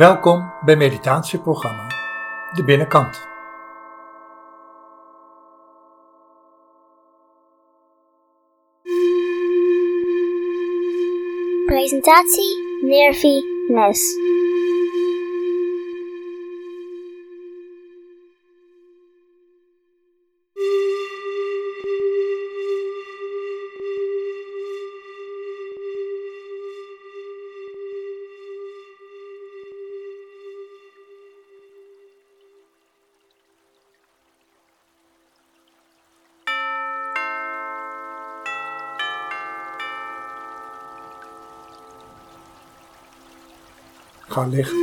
Welkom bij meditatieprogramma De Binnenkant. Presentatie Nervi Nes. Ga liggen.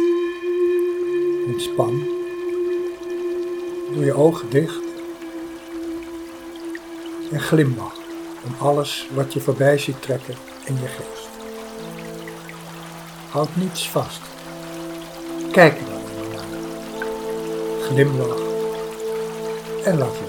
Ontspan. Doe je ogen dicht. En glimlach om alles wat je voorbij ziet trekken in je geest. Houd niets vast. Kijk er naar. Glimlach en laat los.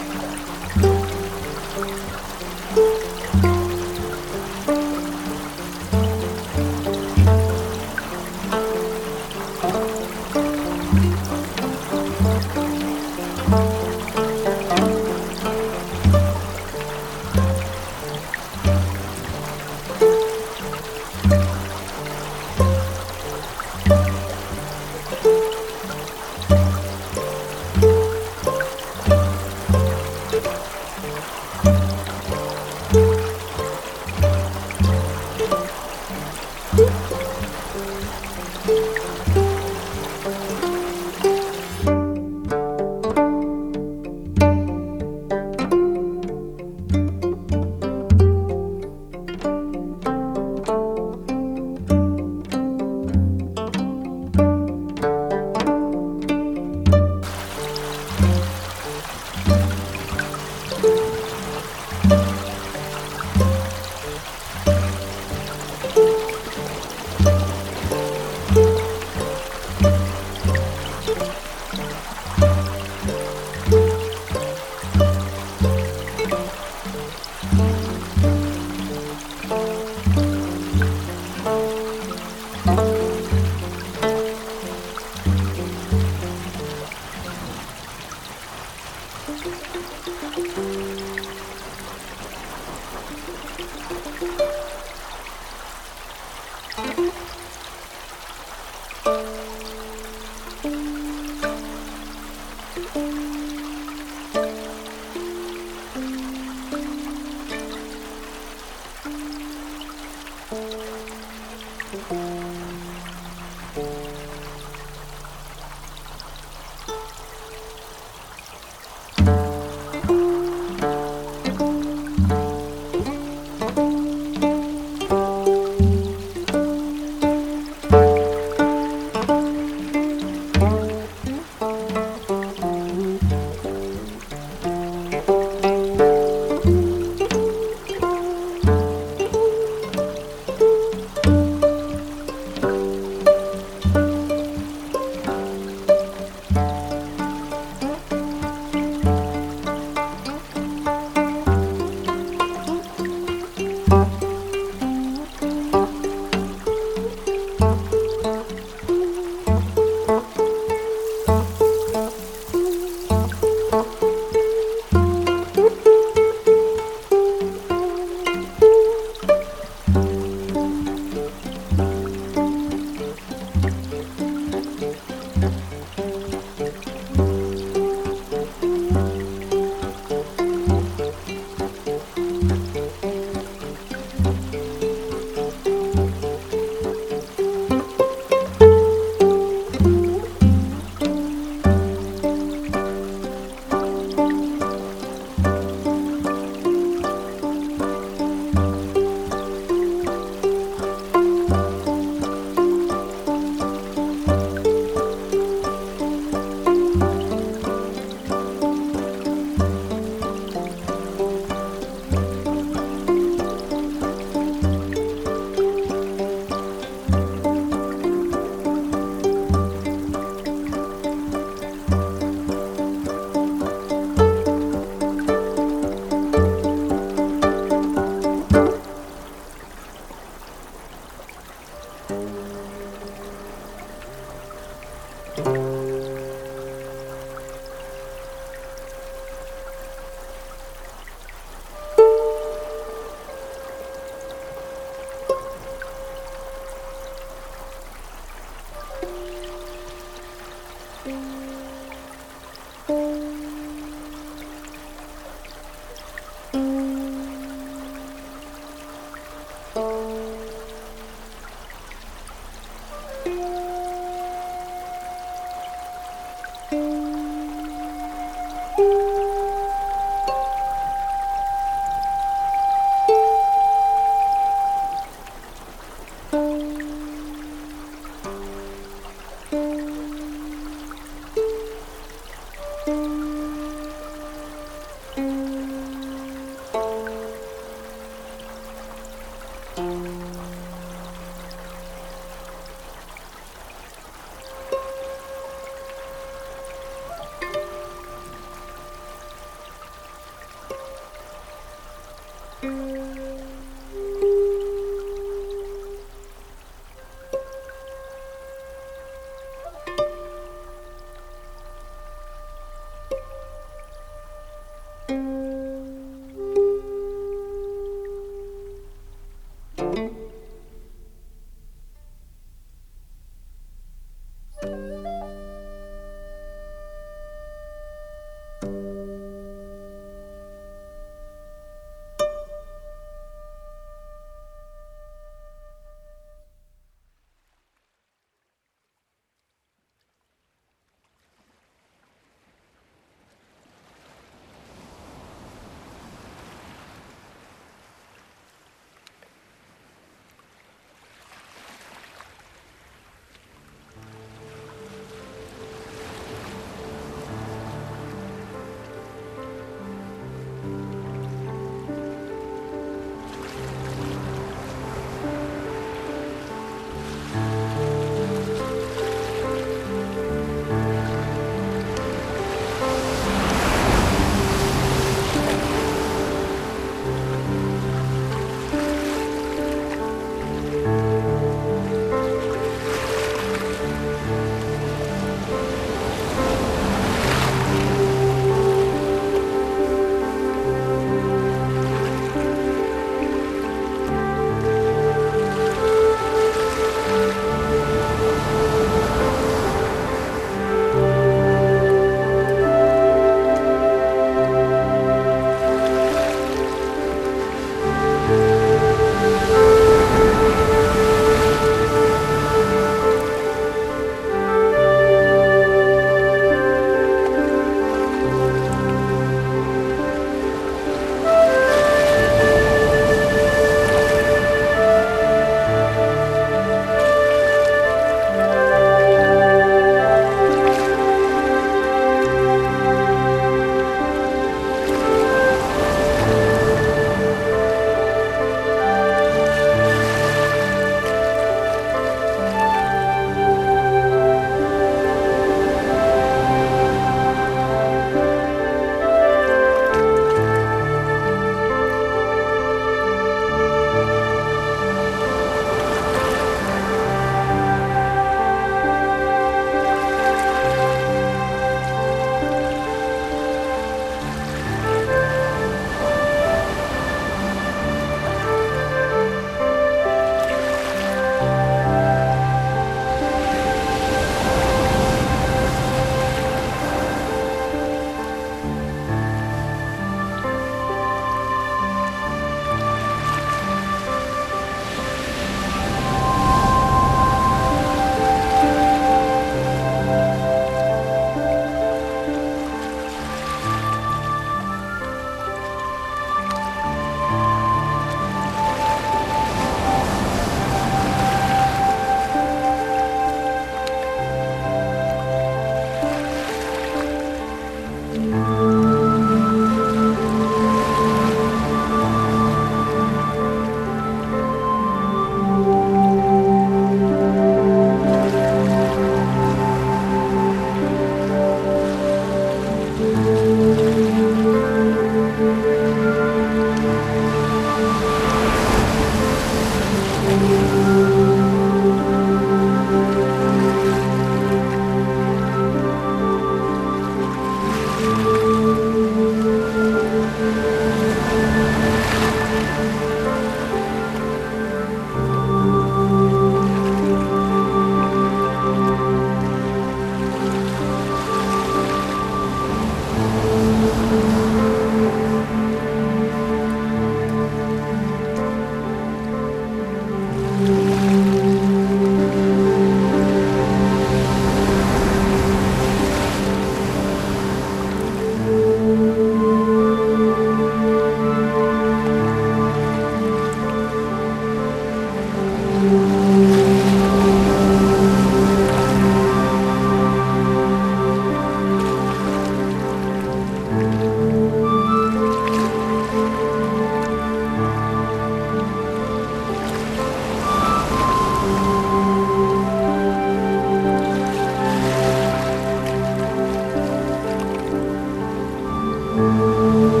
Música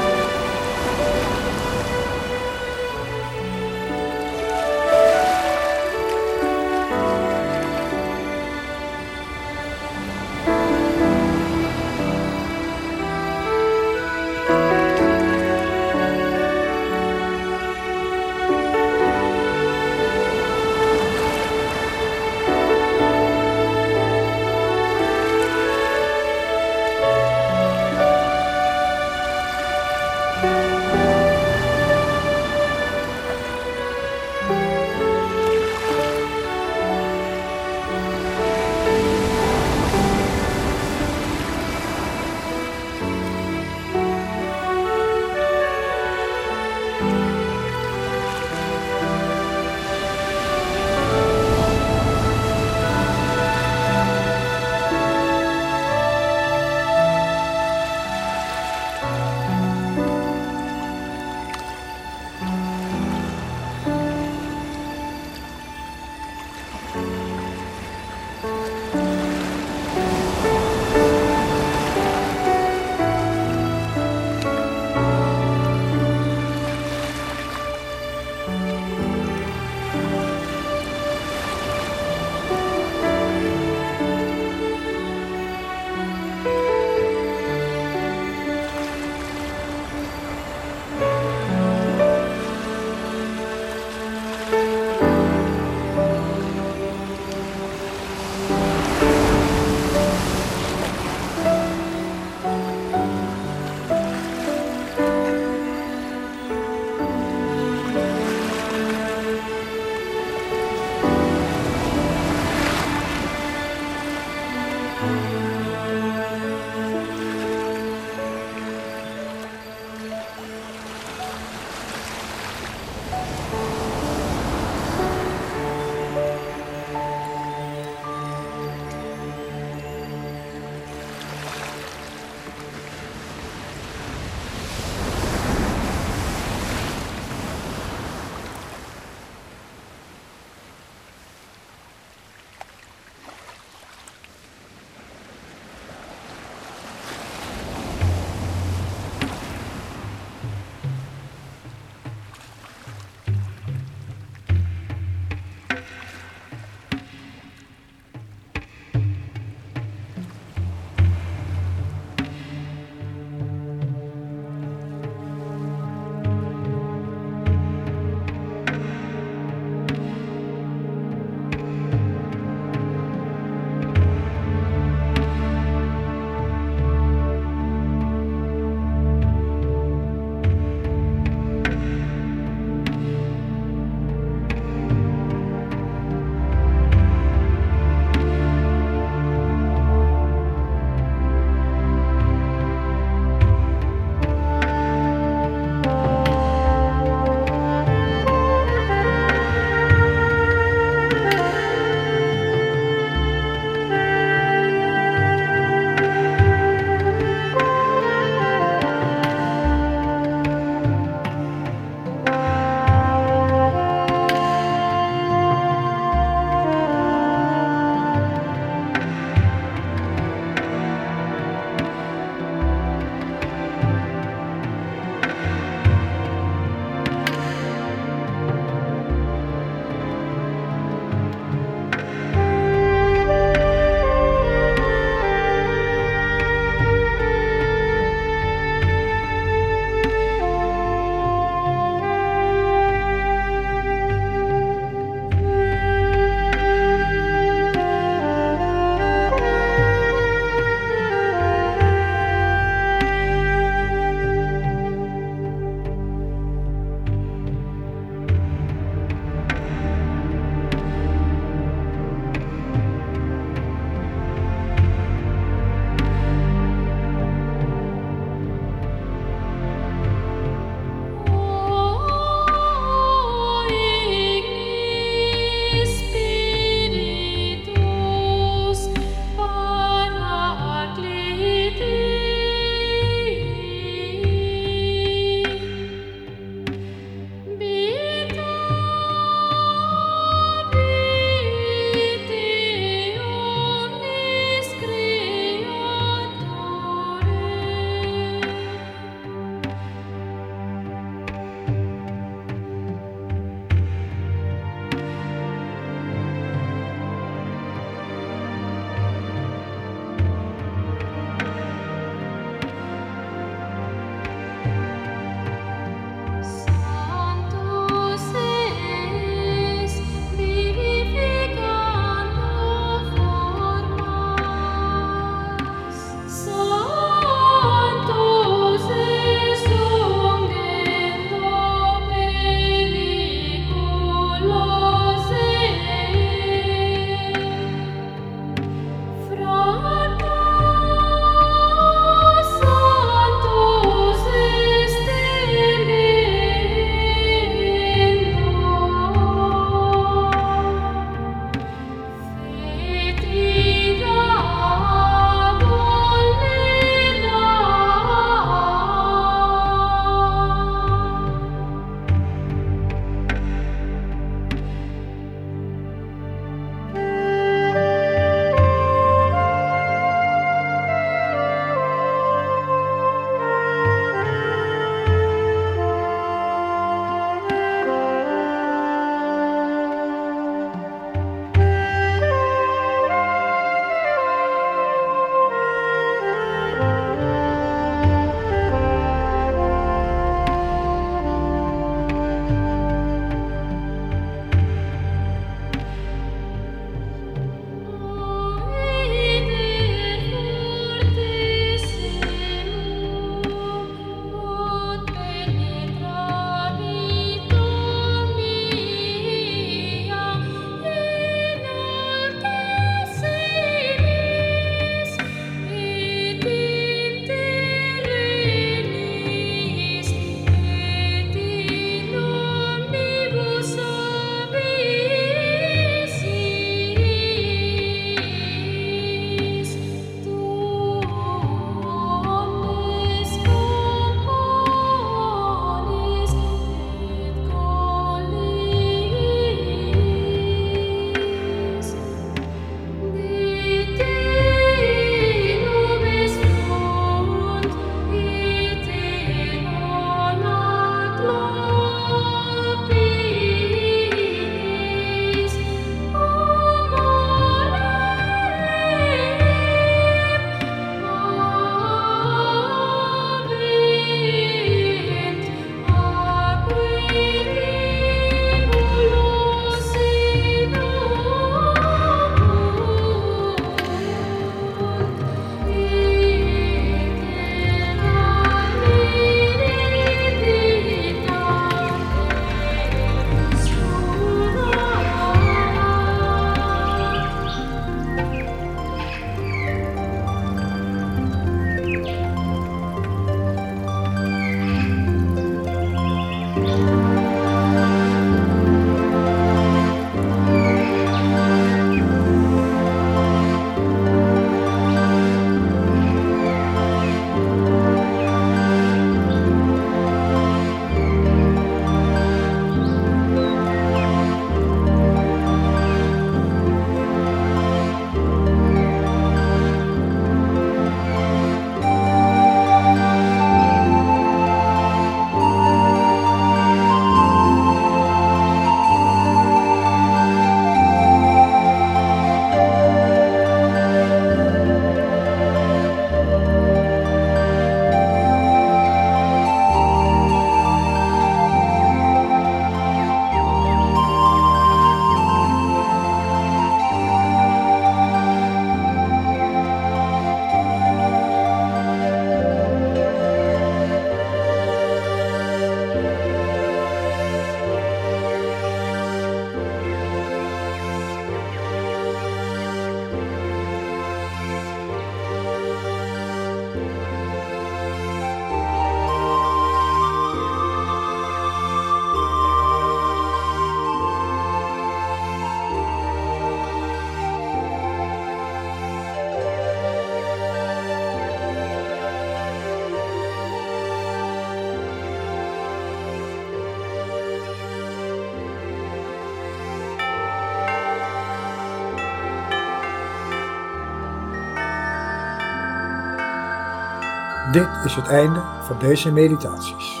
Dit is het einde van deze meditaties.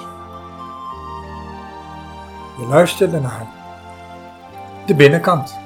Je luisterde naar de binnenkant.